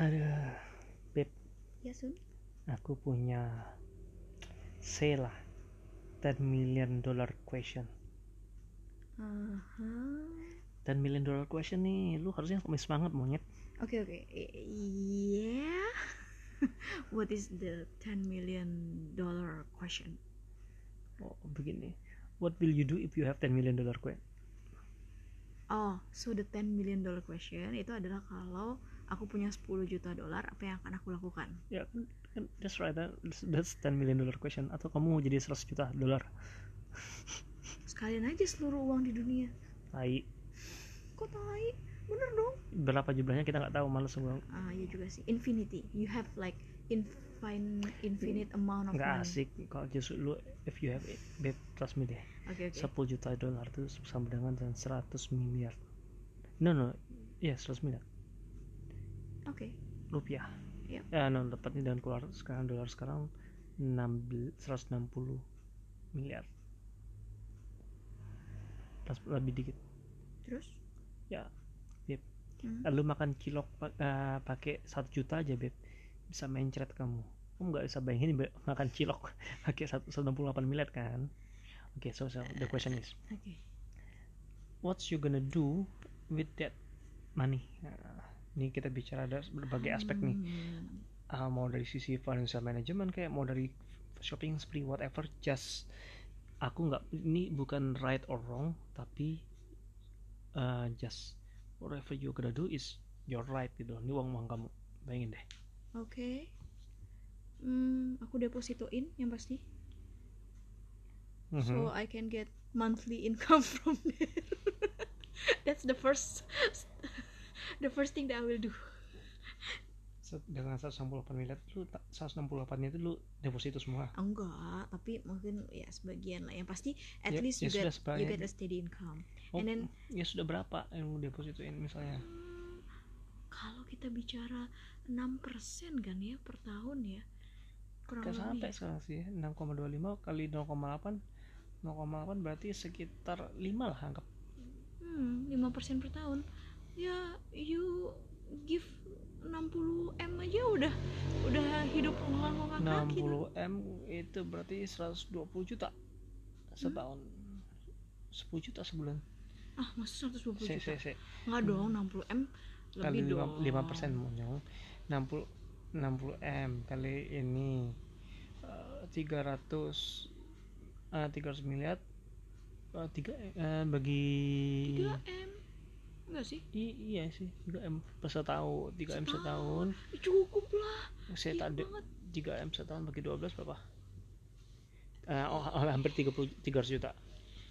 Aduh, Beb, Ya Sun. aku punya say lah 10 million dollar question. Aha. 10 million dollar question nih, lu harusnya komis banget monyet. Oke oke. Yeah. What is the 10 million dollar question? Oh, begini. What will you do if you have 10 million dollar question? Oh, so the 10 million dollar question itu adalah kalau aku punya 10 juta dolar, apa yang akan aku lakukan? Ya, kan, kan that's right. That's, that's 10 million dollar question. Atau kamu mau jadi 100 juta dolar? Sekalian aja seluruh uang di dunia. Tai. Kok tai? Bener dong. Berapa jumlahnya kita nggak tahu, males gua. Ah, ya juga sih. Infinity. You have like infinite infinite amount of Nggak money. asik kalau justru lu if you have it, Beb, trust me deh. Oke oke. 10 juta dolar itu sama dengan 100 miliar. No, no. Ya, 100 miliar. Oke. rupiah Yep. ya no tepatnya dengan keluar sekarang dolar sekarang 16 160 miliar Pas lebih dikit Terus? ya beb Hmm. lu makan cilok eh, pakai satu juta aja beb bisa mencret kamu kamu nggak bisa bayangin be- makan cilok pakai satu- 168 miliar kan oke so, so the question is Oke. what's you gonna do with that money Nah, ini kita bicara ada berbagai aspek nih Hmm. Ah, mau dari sisi financial management kayak mau dari shopping spree whatever just aku nggak ini bukan right or wrong tapi uh, just whatever you gonna do is your right gitu ini uang uang kamu bayangin deh Oke. Hmm, aku depositoin yang pasti. So Mhm. I can get monthly income from there. That's the first the first thing that I will do. Dengan 168 miliar ta- 168 nya itu lu deposito semua Enggak, tapi mungkin ya sebagian lah. Yang pasti at Ya- least ya you get you get a steady income. oh, And then ya sudah berapa yang lu depositoin misalnya hmm, kalau kita bicara 6% kan ya per tahun ya. Kurang Gak sampai lebih. sekarang sih 6,25 kali 0,8 0,8 berarti sekitar 5 lah anggap Hmm, 5% per tahun. Ya, you give 60 M aja udah udah hidup ngongkak kaki. 60 M itu berarti 120 juta setahun 10 juta sebulan Ah, masa 120 se juta? se se Enggak dong, 60 M kali lebih 5, dong. persen monyong 60 60 M kali ini eh, 300 eh, 300 miliar eh, tiga eh, bagi 3 M. Enggak sih? I- iya sih 3 M per setahun 3 M setahun Ih, Cukup lah. saya tadi banget. 3 M setahun bagi 12 berapa? Eh, oh, oh, hampir 30 300 juta.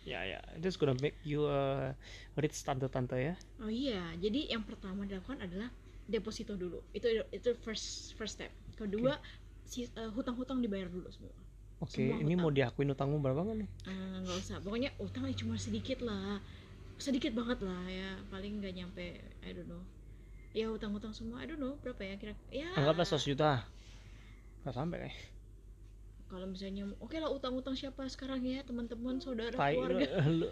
Ya ya, it's gonna make you a rich tante-tante ya. Oh iya, jadi yang pertama dilakukan adalah deposito dulu. Itu itu first first step. Kedua, si eh, hutang-hutang dibayar dulu semua. Oke, Semua ini mau diakuin utangmu berapa nggak nih? Eh, nggak usah pokoknya utangnya cuma sedikit lah sedikit banget lah ya paling nggak nyampe I don't know ya utang-utang semua I don't know berapa ya kira ya Anggaplah 100 juta. Nggak sampai kayak. kalau misalnya oke lah utang-utang siapa sekarang ya teman-teman saudara lu. keluarga lu.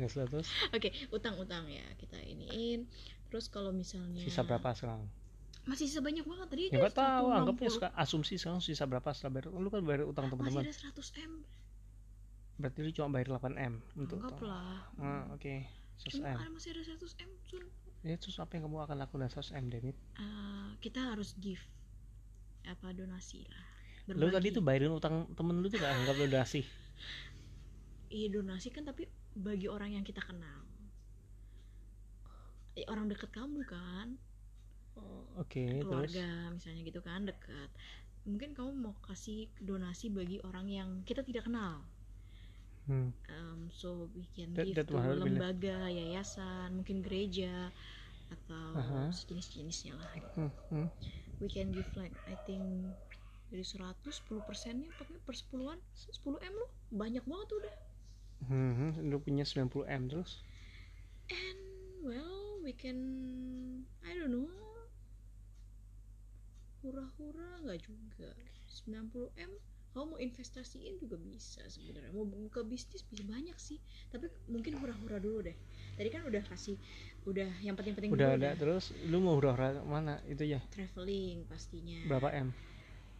Nggak salah, terus oke utang-utang ya kita iniin terus kalau misalnya sisa berapa sekarang? masih sisa banyak banget tadi Ya nggak tahu, 160. anggapnya asumsi sekarang sisa berapa setelah bayar. Lu kan bayar utang masih teman-teman. ada 100 m Berarti lu cuma bayar 8 M untuk lah Ah, oke. 100 cuma M. masih ada 100 m Sun. Ya terus apa yang kamu akan lakukan dengan 100 M, Demit? Eh, kita harus give apa donasi lah Lu tadi Berbagi. tuh bayarin utang temen lu tuh gak anggap lu donasi. iya donasi kan tapi bagi orang yang kita kenal Eh, orang dekat kamu kan Oke, terus keluarga misalnya gitu kan dekat mungkin kamu mau kasih donasi bagi orang yang kita tidak kenal hmm. Um, so we can That- give that to lembaga yayasan mungkin gereja atau Aha. sejenis-jenisnya lah Hmm, hmm. we can give like I think dari 100 10 persennya pokoknya per 10an 10 m loh banyak banget udah Hmm, hmm. lu punya 90 M terus. and well we can I don't know hura-hura nggak juga 90 m Kalau mau investasiin juga bisa sebenarnya. Mau buka bisnis bisa banyak sih. Tapi mungkin hura-hura dulu deh. Tadi kan udah kasih udah yang penting-penting udah ada dah. terus lu mau hura-hura mana itu ya Traveling pastinya. berapa m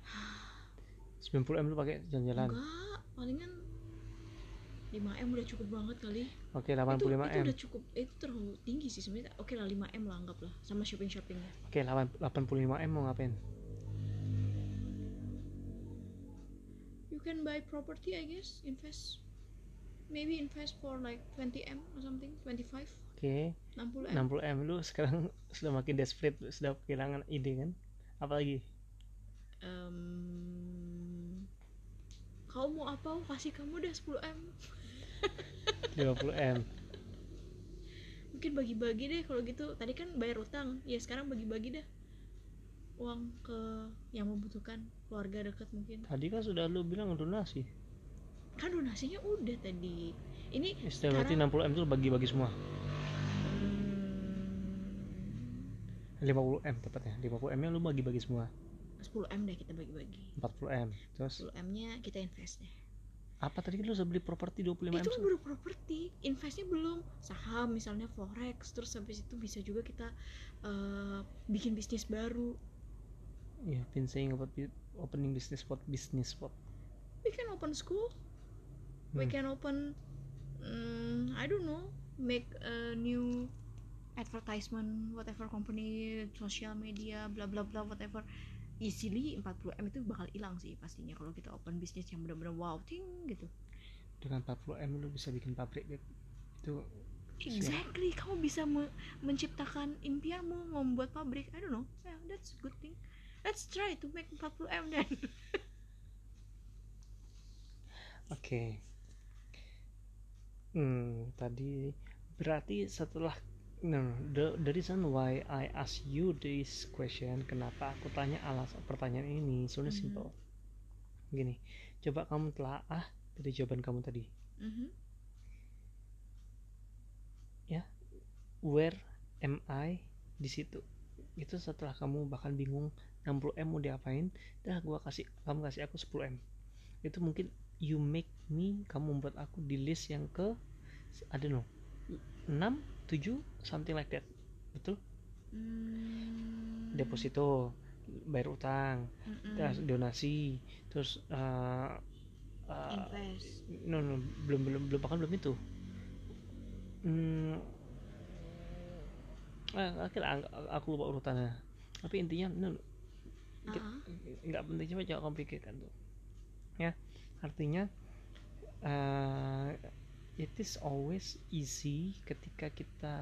90 m lu pakai jalan-jalan Enggak, palingan 5 m udah cukup banget kali. oke itu, 85 itu m udah cukup itu terlalu tinggi sih sebenarnya oke lah 5 m lah anggap lah sama shopping shoppingnya oke 8 85 m mau ngapain you can buy property I guess invest. Maybe invest for like 20 m or something 25 oke. 60 m. 60 m lu sekarang sudah makin desperate sudah kehilangan ide kan? Apalagi Em, kau mau apa? Kasih kamu deh 10 m. 50 m. Mungkin bagi-bagi deh kalau gitu. Tadi kan bayar utang. Ya sekarang bagi-bagi deh uang ke yang membutuhkan keluarga dekat mungkin. Tadi kan sudah lu bilang donasi. Kan donasinya udah tadi. Ini istilah berarti 60 m itu bagi-bagi semua? Hmm, 50 m tepatnya. 50 m nya lu bagi-bagi semua? 10 m deh kita bagi-bagi. 40 m. Terus? 10 m nya kita invest deh. Apa tadi kan lu sudah beli properti 25 m itu baru properti. Investnya belum. Saham misalnya forex terus habis itu bisa juga kita eh, bikin bisnis baru you have been saying about opening business spot business spot we can open school. We Hmm. can open mm, I don't know make a new advertisement whatever company social media bla bla bla whatever. Easily 40 m itu bakal hilang sih pastinya kalau kita open bisnis yang benar-benar wow ting gitu. Dengan 40 m lu bisa bikin pabrik itu Siap. exactly. Kamu bisa me- menciptakan impianmu membuat pabrik. I don't know. Yeah, that's a good thing let's try to make 40 m then. Oke. Hmm tadi berarti setelah no, the, the reason why I ask you this question kenapa aku tanya alas pertanyaan ini soalnya Mhm. simple. Gini coba kamu telaah dari jawaban kamu tadi. Mhm. where am I? Di situ. Itu setelah kamu bahkan bingung 60 m mau diapain dah gua kasih kamu kasih aku 10 m. Itu mungkin you make me kamu membuat aku di list yang ke I don't know 6 7 something like that. Betul? Hmm. deposito bayar utang Mm-mm. terus donasi terus uh, uh, invest. no, no belum belum belum bahkan belum itu. Hmm, eh, ang- aku lupa urutannya. Tapi intinya no, Kita- Ah, nggak penting coba coba kamu pikirkan tuh. Ya artinya uh, it is always easy ketika kita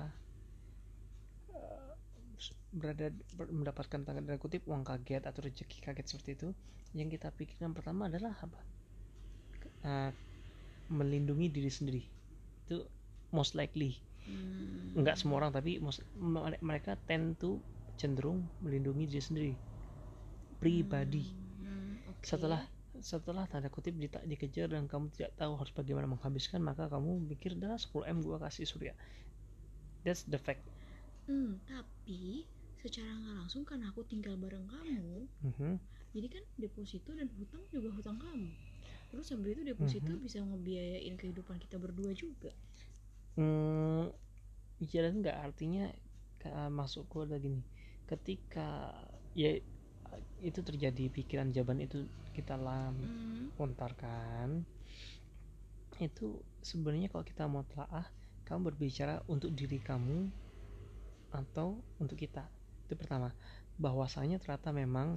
uh, berada ber- mendapatkan tanda tanda kutip uang kaget atau rezeki kaget seperti itu yang kita pikirkan pertama adalah apa? Uh, melindungi diri sendiri. Itu most likely. Hmm. nggak semua orang tapi most, mereka tend to cenderung melindungi diri sendiri pribadi. Hmm, setelah setelah tanda kutip dita- dikejar dan kamu tidak tahu harus bagaimana menghabiskan maka kamu mikir dah 10 m gua kasih surya. That's the fact. Hmm, tapi secara nggak langsung kan aku tinggal bareng kamu Mhm. jadi kan deposito dan hutang juga hutang kamu. Terus habis itu deposito Mhm. bisa ngebiayain kehidupan kita berdua juga. Hmm, iya dan nggak. Artinya ka- maksudku ada gini. Ketika ya itu terjadi pikiran jawaban itu kita lam Hmm, lontarkan. Itu sebenarnya kalau kita mau telaah kamu berbicara untuk diri kamu atau untuk kita. Itu pertama. Bahwasanya ternyata memang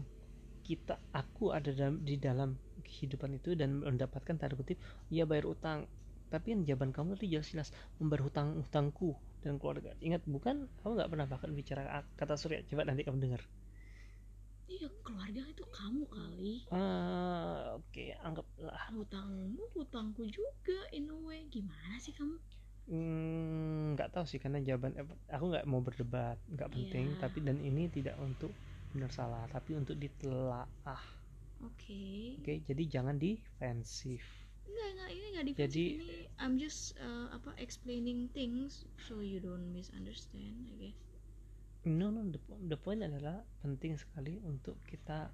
kita aku ada dalam, di dalam kehidupan itu dan mendapatkan tanda kutip ya bayar utang. Tapi yang jawaban kamu tadi jelas-jelas membayar hutang hutangku dan keluarga. Ingat bukan kamu nggak pernah bahkan bicara kata surya. Coba nanti kamu dengar iya keluarga itu kamu kali. Ah, oke anggaplah. Hutangmu hutangku juga in a way. Gimana sih kamu? Hmm, nggak tahu sih karena jawaban eh, aku nggak mau berdebat nggak penting. Iya. tapi dan ini tidak untuk benar salah tapi untuk ditelaah. Oke. Oke jadi jangan defensif. Enggak, enggak, ini enggak defensive Jadi- ini I'm just uh, apa explaining things so you don't misunderstand I guess. No no the, the point adalah penting sekali untuk kita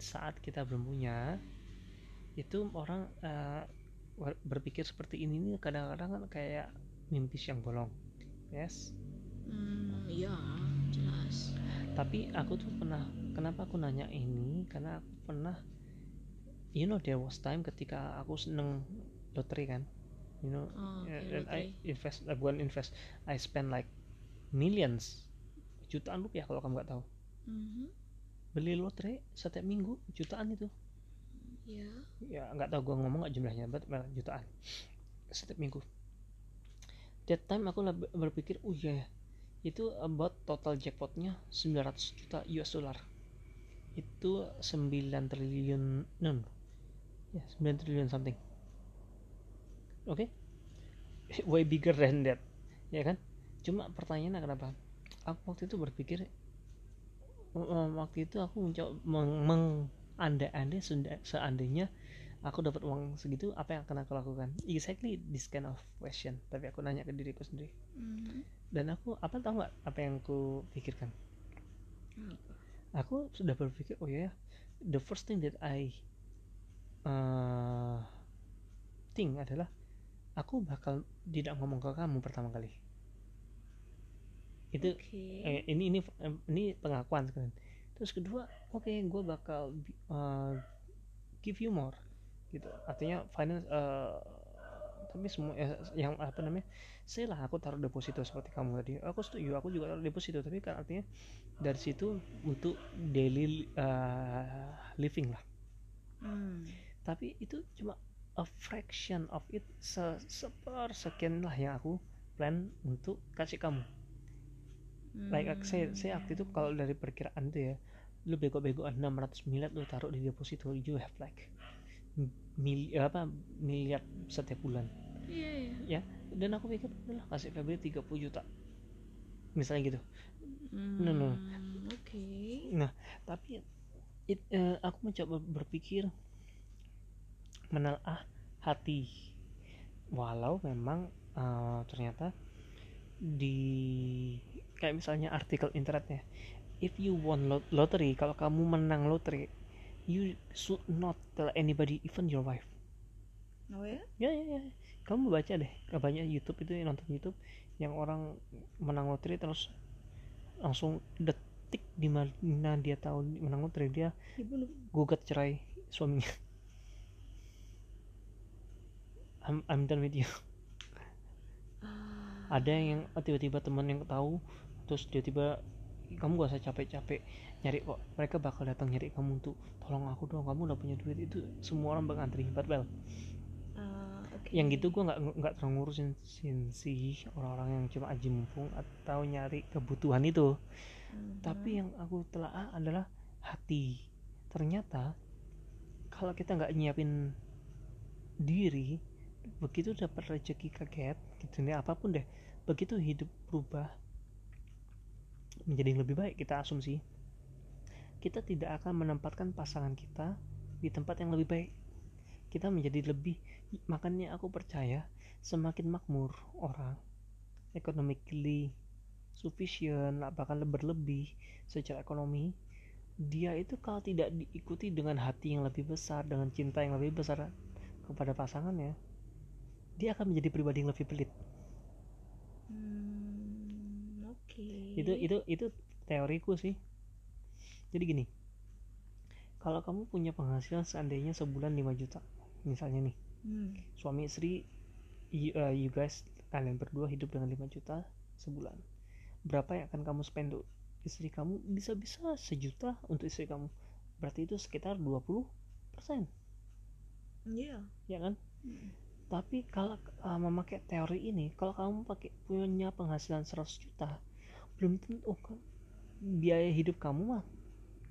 saat kita belum punya itu orang ber- berpikir seperti ini nih kadang-kadang kan kayak mimpi yang bolong. Yes? Hmm, iya, jelas. tapi aku tuh pernah kenapa aku nanya ini? Karena aku pernah you know there was time ketika aku seneng lottery kan? You know Oh, yeah, oke, dan I invest uh, bukan invest I spend like millions jutaan rupiah kalau kamu nggak tahu. Mhm, beli lotre setiap minggu jutaan itu. Iya. ya nggak tahu gua ngomong nggak jumlahnya but jutaan setiap minggu. That time aku berpikir oh iya ya, itu about total jackpotnya 900 juta US dollar. Itu 9 triliun no, no. ya 9 triliun something. Oke way bigger than that. Ya kan? Cuma pertanyaannya kenapa aku waktu itu berpikir eh, waktu itu aku mencoba meng, meng- andai-andai seandainya aku dapat uang segitu apa yang akan aku lakukan exactly this kind of question tapi aku nanya ke diriku sendiri Mhm. dan aku apa tahu nggak apa yang aku pikirkan Apa? aku sudah berpikir oh ya the first thing that I uh, think adalah aku bakal tidak ngomong ke kamu pertama kali itu Oke. eh, ini ini ini pengakuan sekalian terus kedua oke gue bakal uh, give you more gitu. Artinya finance uh, tapi semua eh, yang apa namanya saya lah aku taruh deposito seperti kamu tadi. Aku setuju aku juga taruh deposito tapi kan artinya dari situ untuk daily uh, living lah. Hmm. tapi itu cuma a fraction of it se seper sekian lah yang aku plan untuk kasih kamu like aku- saya saya waktu itu kalau dari perkiraan itu ya lu bego-begoan 600 miliar lu taruh di deposito you have like mil apa miliar setiap bulan Iya, iya. dan aku pikir udahlah kasih Febri 30 juta misalnya gitu No, no. Hmm, Oke. tapi it, eh, aku mencoba berpikir menelaah hati walau memang eh, ternyata di kayak misalnya artikel internetnya if you won lot- lottery kalau kamu menang lottery you should not tell anybody even your wife Oh ya? ya ya ya kamu baca deh banyak YouTube itu yang nonton YouTube yang orang menang lotre terus langsung detik di mana dia tahu menang lotre dia gugat cerai suaminya I'm, I'm done with you Ah. ada yang tiba-tiba teman yang tahu terus tiba-tiba kamu gak usah capek-capek nyari kok. Mereka bakal datang nyari kamu untuk tolong aku dong. Kamu udah punya duit. Itu semua orang mengantri but well Ah, oke. yang gitu gue nggak nggak terlalu ngurusin sin- sih orang-orang yang cuma aji mumpung atau nyari kebutuhan itu. Mhm. tapi yang aku telah adalah hati. Ternyata kalau kita nggak nyiapin diri begitu dapat rezeki kaget gitu nih apa pun deh begitu hidup berubah menjadi lebih baik kita asumsi. Kita tidak akan menempatkan pasangan kita di tempat yang lebih baik. Kita menjadi lebih makanya aku percaya semakin makmur orang economically sufficient bahkan berlebih secara ekonomi dia itu kalau tidak diikuti dengan hati yang lebih besar dengan cinta yang lebih besar kepada pasangannya dia akan menjadi pribadi yang lebih pelit. Hmm. Itu itu itu teoriku sih jadi gini kalau kamu punya penghasilan seandainya sebulan 5 juta misalnya nih Hmm. suami istri you, uh, you guys kalian berdua hidup dengan 5 juta sebulan berapa yang akan kamu spend untuk istri kamu bisa-bisa sejuta untuk istri kamu berarti itu sekitar 20 persen Iya. ya kan Hmm. tapi kalau uh, memakai teori ini kalau kamu pakai punya penghasilan 100 juta belum tentu oh, kan biaya hidup kamu mah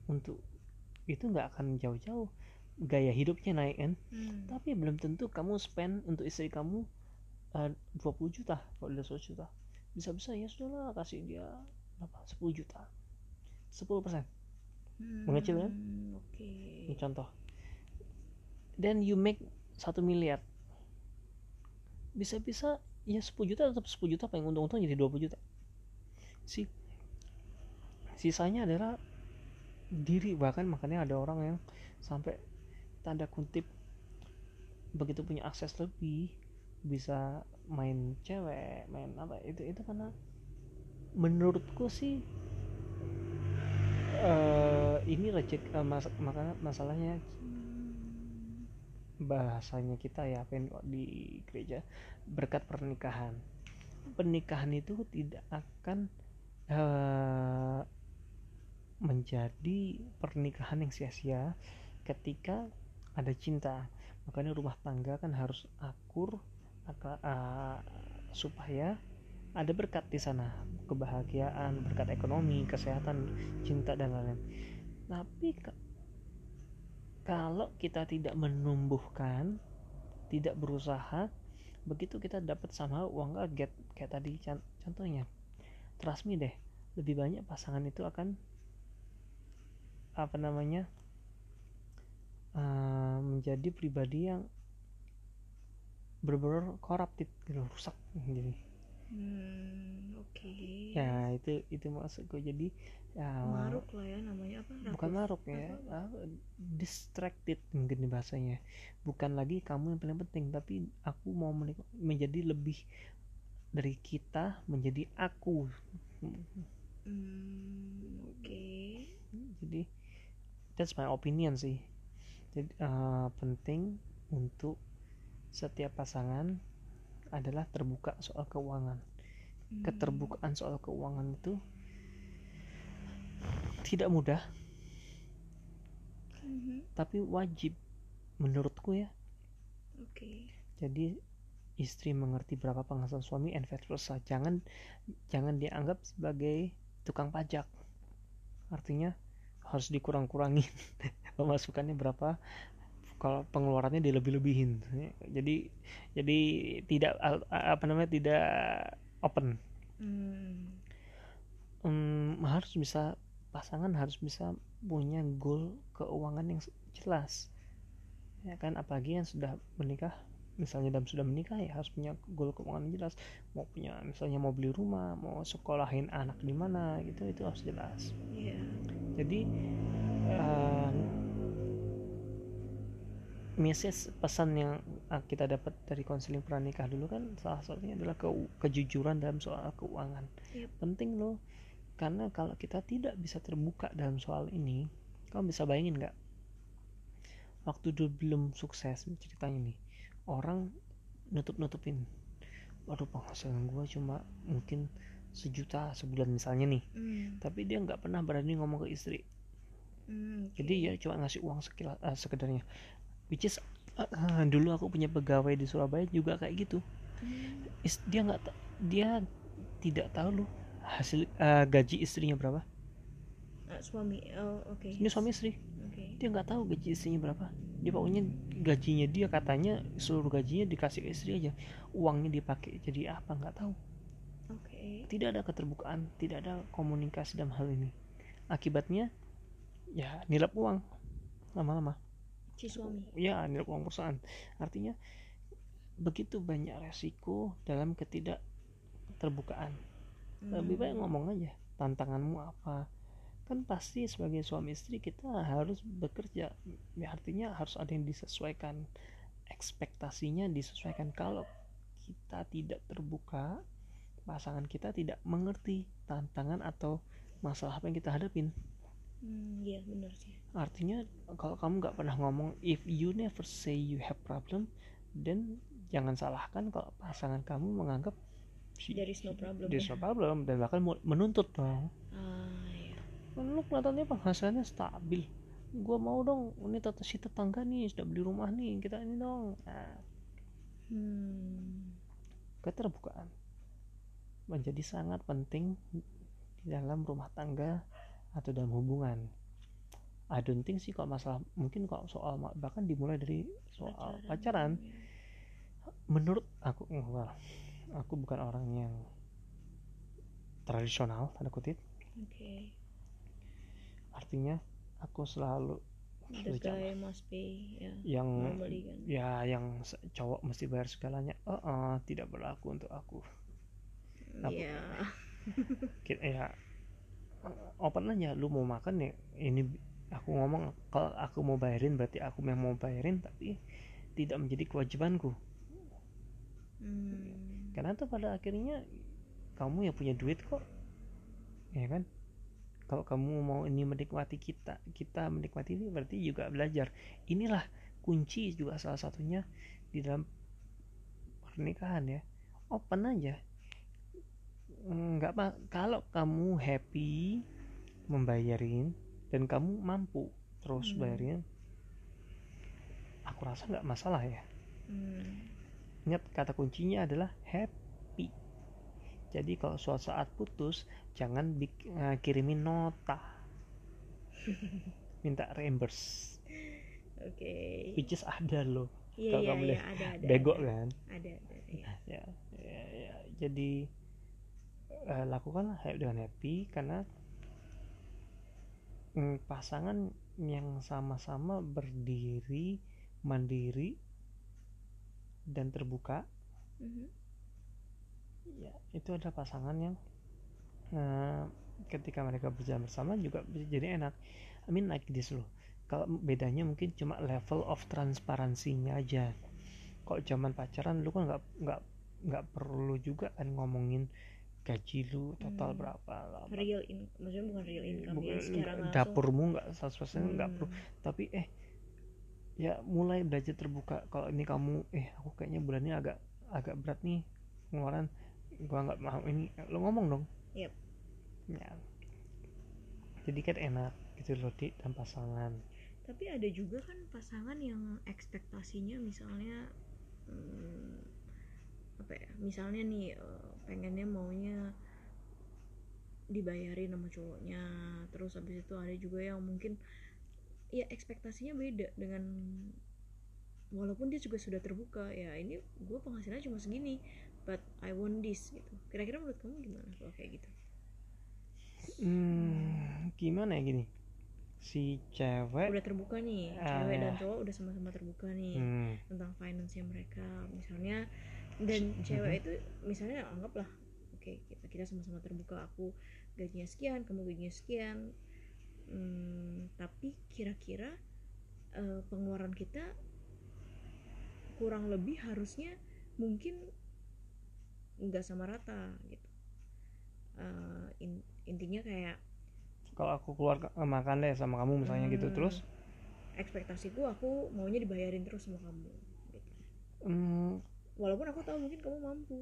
untuk itu nggak akan jauh-jauh. Gaya hidupnya naik kan. Hmm. tapi belum tentu kamu spend untuk istri kamu uh, 20 juta kalau udah 100 juta. Bisa-bisa ya sudahlah kasih dia berapa? 10 juta. 10 persen. Mengecil kan? Hmm, Oke. ini contoh. Then you make 1 miliar. Bisa-bisa ya 10 juta tetap 10 juta paling untung-untung jadi 20 juta si sisanya adalah diri bahkan makanya ada orang yang sampai tanda kutip begitu punya akses lebih bisa main cewek main apa itu itu karena menurutku sih eh ini rezeki eh, mas, makanya masalahnya bahasanya kita ya apa yang di gereja berkat pernikahan. Pernikahan itu tidak akan eh, menjadi pernikahan yang sia-sia ketika ada cinta. Makanya rumah tangga kan harus akur aka- eh, supaya ada berkat di sana. Kebahagiaan berkat ekonomi kesehatan cinta dan lain-lain. Tapi ka- kalau kita tidak menumbuhkan tidak berusaha begitu kita dapat sama uang get kayak tadi contohnya trust me deh lebih banyak pasangan itu akan apa namanya eh, menjadi pribadi yang benar-benar corrupted gitu rusak jadi Hmm, oke. ya itu itu maksudku jadi ya Maruk lah ya namanya apa? bukan Rakus. maruk ya apa, distracted mungkin bahasanya bukan lagi kamu yang paling penting tapi aku mau menjadi lebih dari kita menjadi aku Hmm, oke. jadi that's my opinion sih jadi eh, penting untuk setiap pasangan adalah terbuka soal keuangan Hmm. keterbukaan soal keuangan itu tidak mudah Mhm, tapi wajib menurutku ya Oke. jadi istri mengerti berapa penghasilan suami and vice versa. Jangan jangan dianggap sebagai tukang pajak. Artinya harus dikurang-kurangin pemasukannya berapa kalau pengeluarannya dilebih-lebihin. Jadi jadi tidak apa namanya tidak open. Hmm, Hmm, harus bisa pasangan harus bisa punya goal keuangan yang jelas. Ya kan apalagi yang sudah menikah misalnya dan sudah menikah ya harus punya goal keuangan yang jelas. Mau punya misalnya mau beli rumah mau sekolahin anak di mana gitu itu harus jelas. Iya. jadi eh, message pesan yang ah, kita dapat dari konseling pranikah dulu kan salah satunya adalah ke- kejujuran dalam soal keuangan. Yep. penting loh karena kalau kita tidak bisa terbuka dalam soal ini kamu bisa bayangin nggak? Waktu dulu belum sukses ceritanya nih orang nutup nutupin waduh penghasilan gue cuma mungkin sejuta sebulan misalnya nih. Hmm, tapi dia nggak pernah berani ngomong ke istri. Hmm, oke. jadi ya cuma ngasih uang sekilas eh, sekedarnya. Which is eh, eh, dulu aku punya pegawai di Surabaya juga kayak gitu. Hmm, Is- dia nggak dia tidak tahu loh hasil eh, gaji istrinya berapa. Ah, suami. Oh, oke. ini suami istri. Oke. dia nggak tahu gaji istrinya berapa dia pokoknya gajinya dia katanya seluruh gajinya dikasih ke istri aja. Uangnya dipakai jadi apa nggak tahu. Oke. tidak ada keterbukaan tidak ada komunikasi dalam hal ini. Akibatnya ya nilap uang lama-lama. Si suami. ya nilai uang perusahaan. Artinya begitu banyak resiko dalam ketidak terbukaan. Lebih baik Hmm, ngomong aja tantanganmu apa kan pasti sebagai suami istri kita harus bekerja ya artinya harus ada yang disesuaikan ekspektasinya disesuaikan kalau kita tidak terbuka pasangan kita tidak mengerti tantangan atau masalah apa yang kita hadapin Hmm, iya benar sih. artinya kalau kamu nggak pernah ngomong if you never say you have problem then jangan salahkan kalau pasangan kamu menganggap There is no problem. there's ya. no problem dan bahkan menuntut dong Ah, lu kelihatannya penghasilannya stabil gua mau dong ini tata si tetangga nih sudah beli rumah nih kita ini dong nah, Hmm. keterbukaan menjadi sangat penting di dalam rumah tangga atau dalam hubungan I don't think sih kalau masalah mungkin kalau soal bahkan dimulai dari soal pacaran, iya. menurut aku well, aku bukan orang yang tradisional tanda kutip Oke. Artinya aku selalu The guy must pay ya. yang Normally kan. ya yang cowok mesti bayar segalanya oh, oh, tidak berlaku untuk aku Apa? Iya. Ki- ya open aja lu mau makan ya ini aku ngomong kalau aku mau bayarin berarti aku yang mau bayarin tapi tidak menjadi kewajibanku Hmm. karena tuh pada akhirnya kamu yang punya duit kok ya kan kalau kamu mau ini menikmati kita kita menikmati ini berarti juga belajar. Inilah kunci juga salah satunya di dalam pernikahan ya. Open aja. Nggak apa kalau kamu happy membayarin dan kamu mampu terus Hmm. bayarin aku rasa nggak masalah ya. Hmm. ingat kata kuncinya adalah happy jadi kalau suatu saat putus jangan eh, kirimin nota minta reimburse Oke. which is ada loh Iya kalau iya iya lihat ada ada. bego ada. kan Ada ada. Iya. ya, ya, ya. jadi eh, lakukanlah dengan happy karena mm, pasangan yang sama-sama berdiri mandiri dan terbuka Mhm. Ya itu adalah pasangan yang eh, ketika mereka berjalan bersama juga bisa jadi enak. I mean like this loh. Kalau bedanya mungkin cuma level of transparansinya aja. Kalau zaman pacaran lu kan nggak nggak nggak perlu juga kan ngomongin gaji lu total Hmm. berapa lah Real in, maksudnya bukan real income ya Bukan- secara langsung. dapurmu nggak 100% nggak perlu. Hmm. tapi eh ya mulai belajar terbuka. Kalau ini kamu eh aku kayaknya bulan ini agak agak berat nih pengeluaran gua nggak mau ini lo ngomong dong Yep. ya jadi kan enak gitu loh di dan pasangan Tapi ada juga kan pasangan yang ekspektasinya misalnya hmm, apa ya? Misalnya nih eh, pengennya maunya dibayarin sama cowoknya. Terus habis itu ada juga yang mungkin ya ekspektasinya beda dengan walaupun dia juga sudah terbuka ya ini gue penghasilannya cuma segini but I want this gitu. Kira-kira menurut kamu gimana kalau kayak gitu? Hmm, gimana ya gini? Si cewek udah terbuka nih Ah, cewek ya. dan cowok udah sama-sama terbuka nih hmm, tentang finance mereka. Misalnya dan cewek itu misalnya anggaplah oke kita kita sama-sama terbuka aku gajinya sekian kamu gajinya sekian Hmm, tapi kira-kira eh, pengeluaran kita kurang lebih harusnya mungkin nggak sama rata gitu Eh, in- intinya kayak kalau aku keluar ke- makan deh sama kamu misalnya gitu Hmm. terus ekspektasiku aku maunya dibayarin terus sama kamu gitu. hmm, walaupun aku tahu mungkin kamu mampu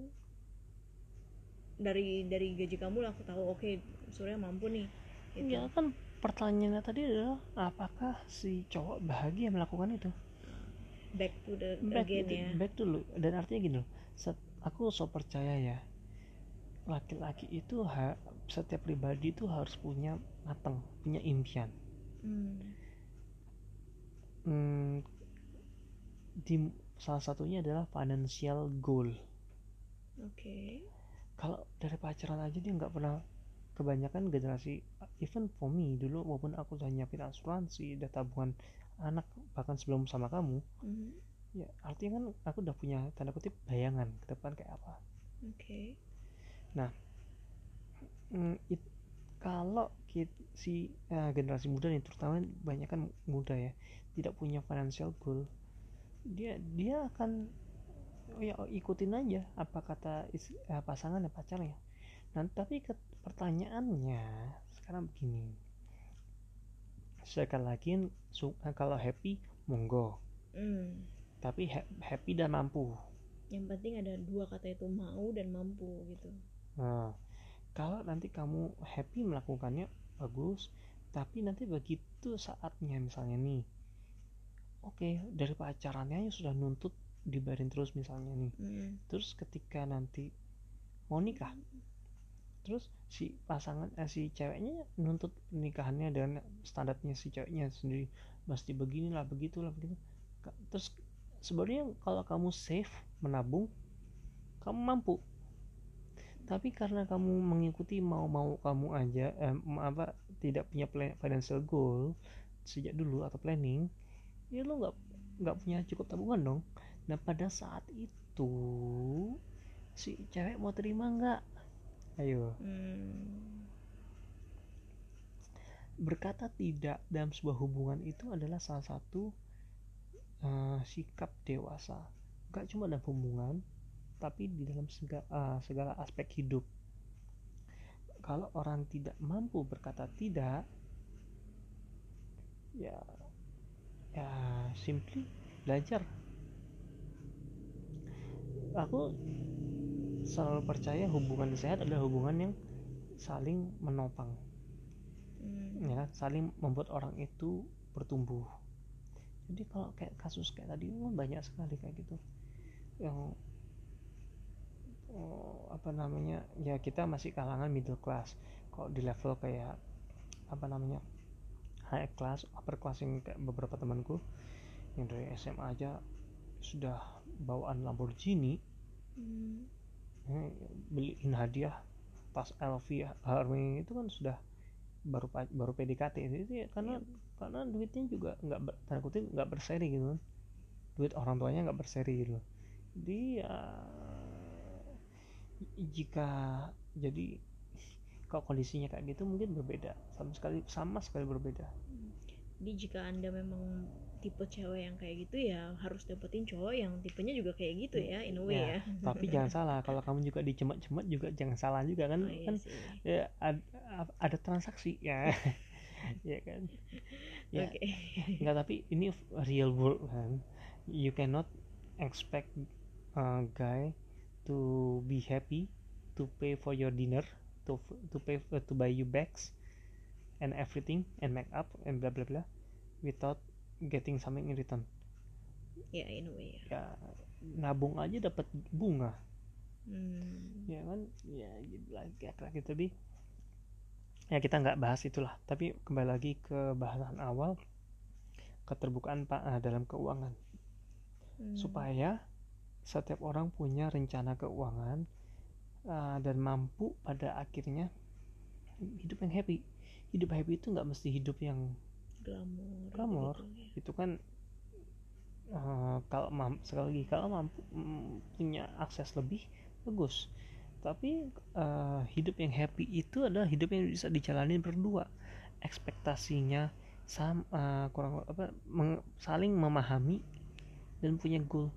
dari dari gaji kamu lah aku tahu oke Surya mampu nih gitu. ya kan pertanyaannya tadi adalah apakah si cowok bahagia melakukan itu back to the back, again ya back dulu dan artinya gini loh set- aku so percaya ya laki-laki itu ha, setiap pribadi itu harus punya matang punya impian. Hmm, Hmm, di salah satunya adalah financial goal. Oke. Kalau dari pacaran aja dia nggak pernah kebanyakan generasi even for me dulu maupun aku udah nyiapin asuransi udah tabungan anak bahkan sebelum sama kamu. Mhm, ya artinya kan aku udah punya tanda kutip bayangan ke depan kayak apa. Oke. Hmm, it- kalau kit- si eh, generasi muda nih terutama banyak kan muda ya tidak punya financial goal dia dia akan oh ya ikutin aja apa kata is- eh, pasangan ya. Pacarnya nah tapi ke- pertanyaannya sekarang begini. Sekali lagi su- eh, kalau happy monggo. Hmm, tapi ha- happy dan mampu. Yang penting ada dua kata itu mau dan mampu gitu. Nah, kalau nanti kamu happy melakukannya bagus, tapi nanti begitu saatnya misalnya nih, oke dari pacarannya aja sudah nuntut dibayarin terus misalnya nih, Hmm, terus ketika nanti mau nikah, terus si pasangan eh, si ceweknya nuntut nikahannya dengan standarnya si ceweknya sendiri, mesti beginilah begitulah begitu, terus sebenarnya kalau kamu save menabung, kamu mampu. Tapi karena kamu mengikuti mau-mau kamu aja eh, apa tidak punya plan, financial goal sejak dulu atau planning ya lo nggak nggak punya cukup tabungan dong. Nah pada saat itu si cewek mau terima nggak? Ayo. Hmm, berkata tidak dalam sebuah hubungan itu adalah salah satu uh, sikap dewasa. Gak cuma dalam hubungan tapi di dalam segala, uh, segala aspek hidup. Kalau orang tidak mampu berkata tidak ya ya simply belajar. Aku selalu percaya hubungan sehat adalah hubungan yang saling menopang. Hmm. ya saling membuat orang itu bertumbuh jadi kalau kayak kasus kayak tadi itu banyak sekali kayak gitu. Yang oh, apa namanya ya kita masih kalangan middle class. Kalau di level kayak apa namanya high class upper class yang kayak beberapa temanku yang dari SMA aja sudah bawaan Lamborghini. Hmm. ya, beliin hadiah tas LV Hermes itu kan sudah baru baru PDKT itu ya karena karena duitnya juga nggak tanda kutip nggak berseri gitu kan. Duit orang tuanya nggak berseri gitu. Jadi ya jika jadi kalau kondisinya kayak gitu mungkin berbeda. Sama sekali sama sekali berbeda. Jadi jika anda memang tipe cewek yang kayak gitu ya harus dapetin cowok yang tipenya juga kayak gitu ya in a way Ya, ya. tapi jangan salah. Kalau kamu juga dicemat-cemat juga jangan salah juga kan. Oh, iya kan sih. ya ada, ada transaksi ya. Ya kan ya Oke. Enggak tapi ini real world kan. You cannot expect a guy to be happy to pay for your dinner, to to pay uh, to buy you bags and everything and make up and blah blah blah without getting something in return. Ya in a way ya. Ya nabung aja dapat bunga, Hmm. ya kan? Ya gitu lah kayak kayak gitu bi. Ya kita nggak bahas itulah, tapi kembali lagi ke bahasan awal keterbukaan pak eh, dalam keuangan. Hmm. supaya setiap orang punya rencana keuangan uh, dan mampu pada akhirnya hidup yang happy hidup happy itu nggak mesti hidup yang glamor. Glamor. gitu ya. itu kan uh, kalau mampu sekali lagi kalau mampu mm, punya akses lebih bagus tapi uh, hidup yang happy itu adalah hidup yang bisa dijalani berdua ekspektasinya sam uh, kurang apa meng- saling memahami dan punya goal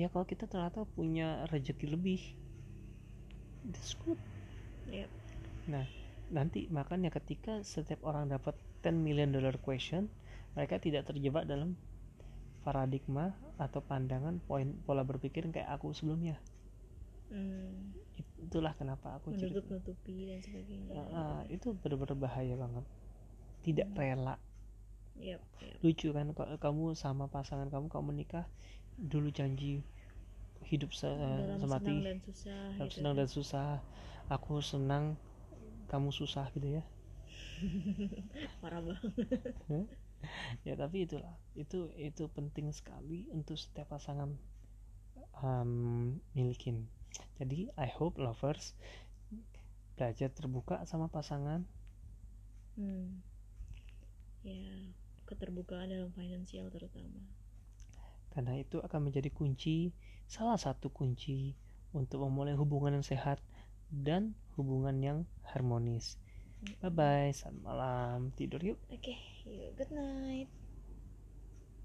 ya kalau kita ternyata punya rezeki lebih that's good Yep. nah nanti makanya ketika setiap orang dapat 10 million dollar question mereka tidak terjebak dalam paradigma atau pandangan poin pola berpikir kayak aku sebelumnya Hmm. Itulah kenapa aku cerita Menutup-nutupi dan sebagainya. Ah, ah, itu benar-benar bahaya banget tidak rela Yep, yep. lucu kan kalau kamu sama pasangan kamu kamu menikah dulu janji hidup se Dalam semati senang dan susah. dalam gitu senang kan. dan susah aku senang kamu susah gitu ya Parah banget. ya tapi itulah itu itu penting sekali untuk setiap pasangan um, milikin jadi I hope lovers belajar terbuka sama pasangan Hmm. Ya, keterbukaan dalam finansial terutama. karena itu akan menjadi kunci salah satu kunci untuk memulai hubungan yang sehat dan hubungan yang harmonis bye bye selamat malam tidur yuk Oke, yuk, good night.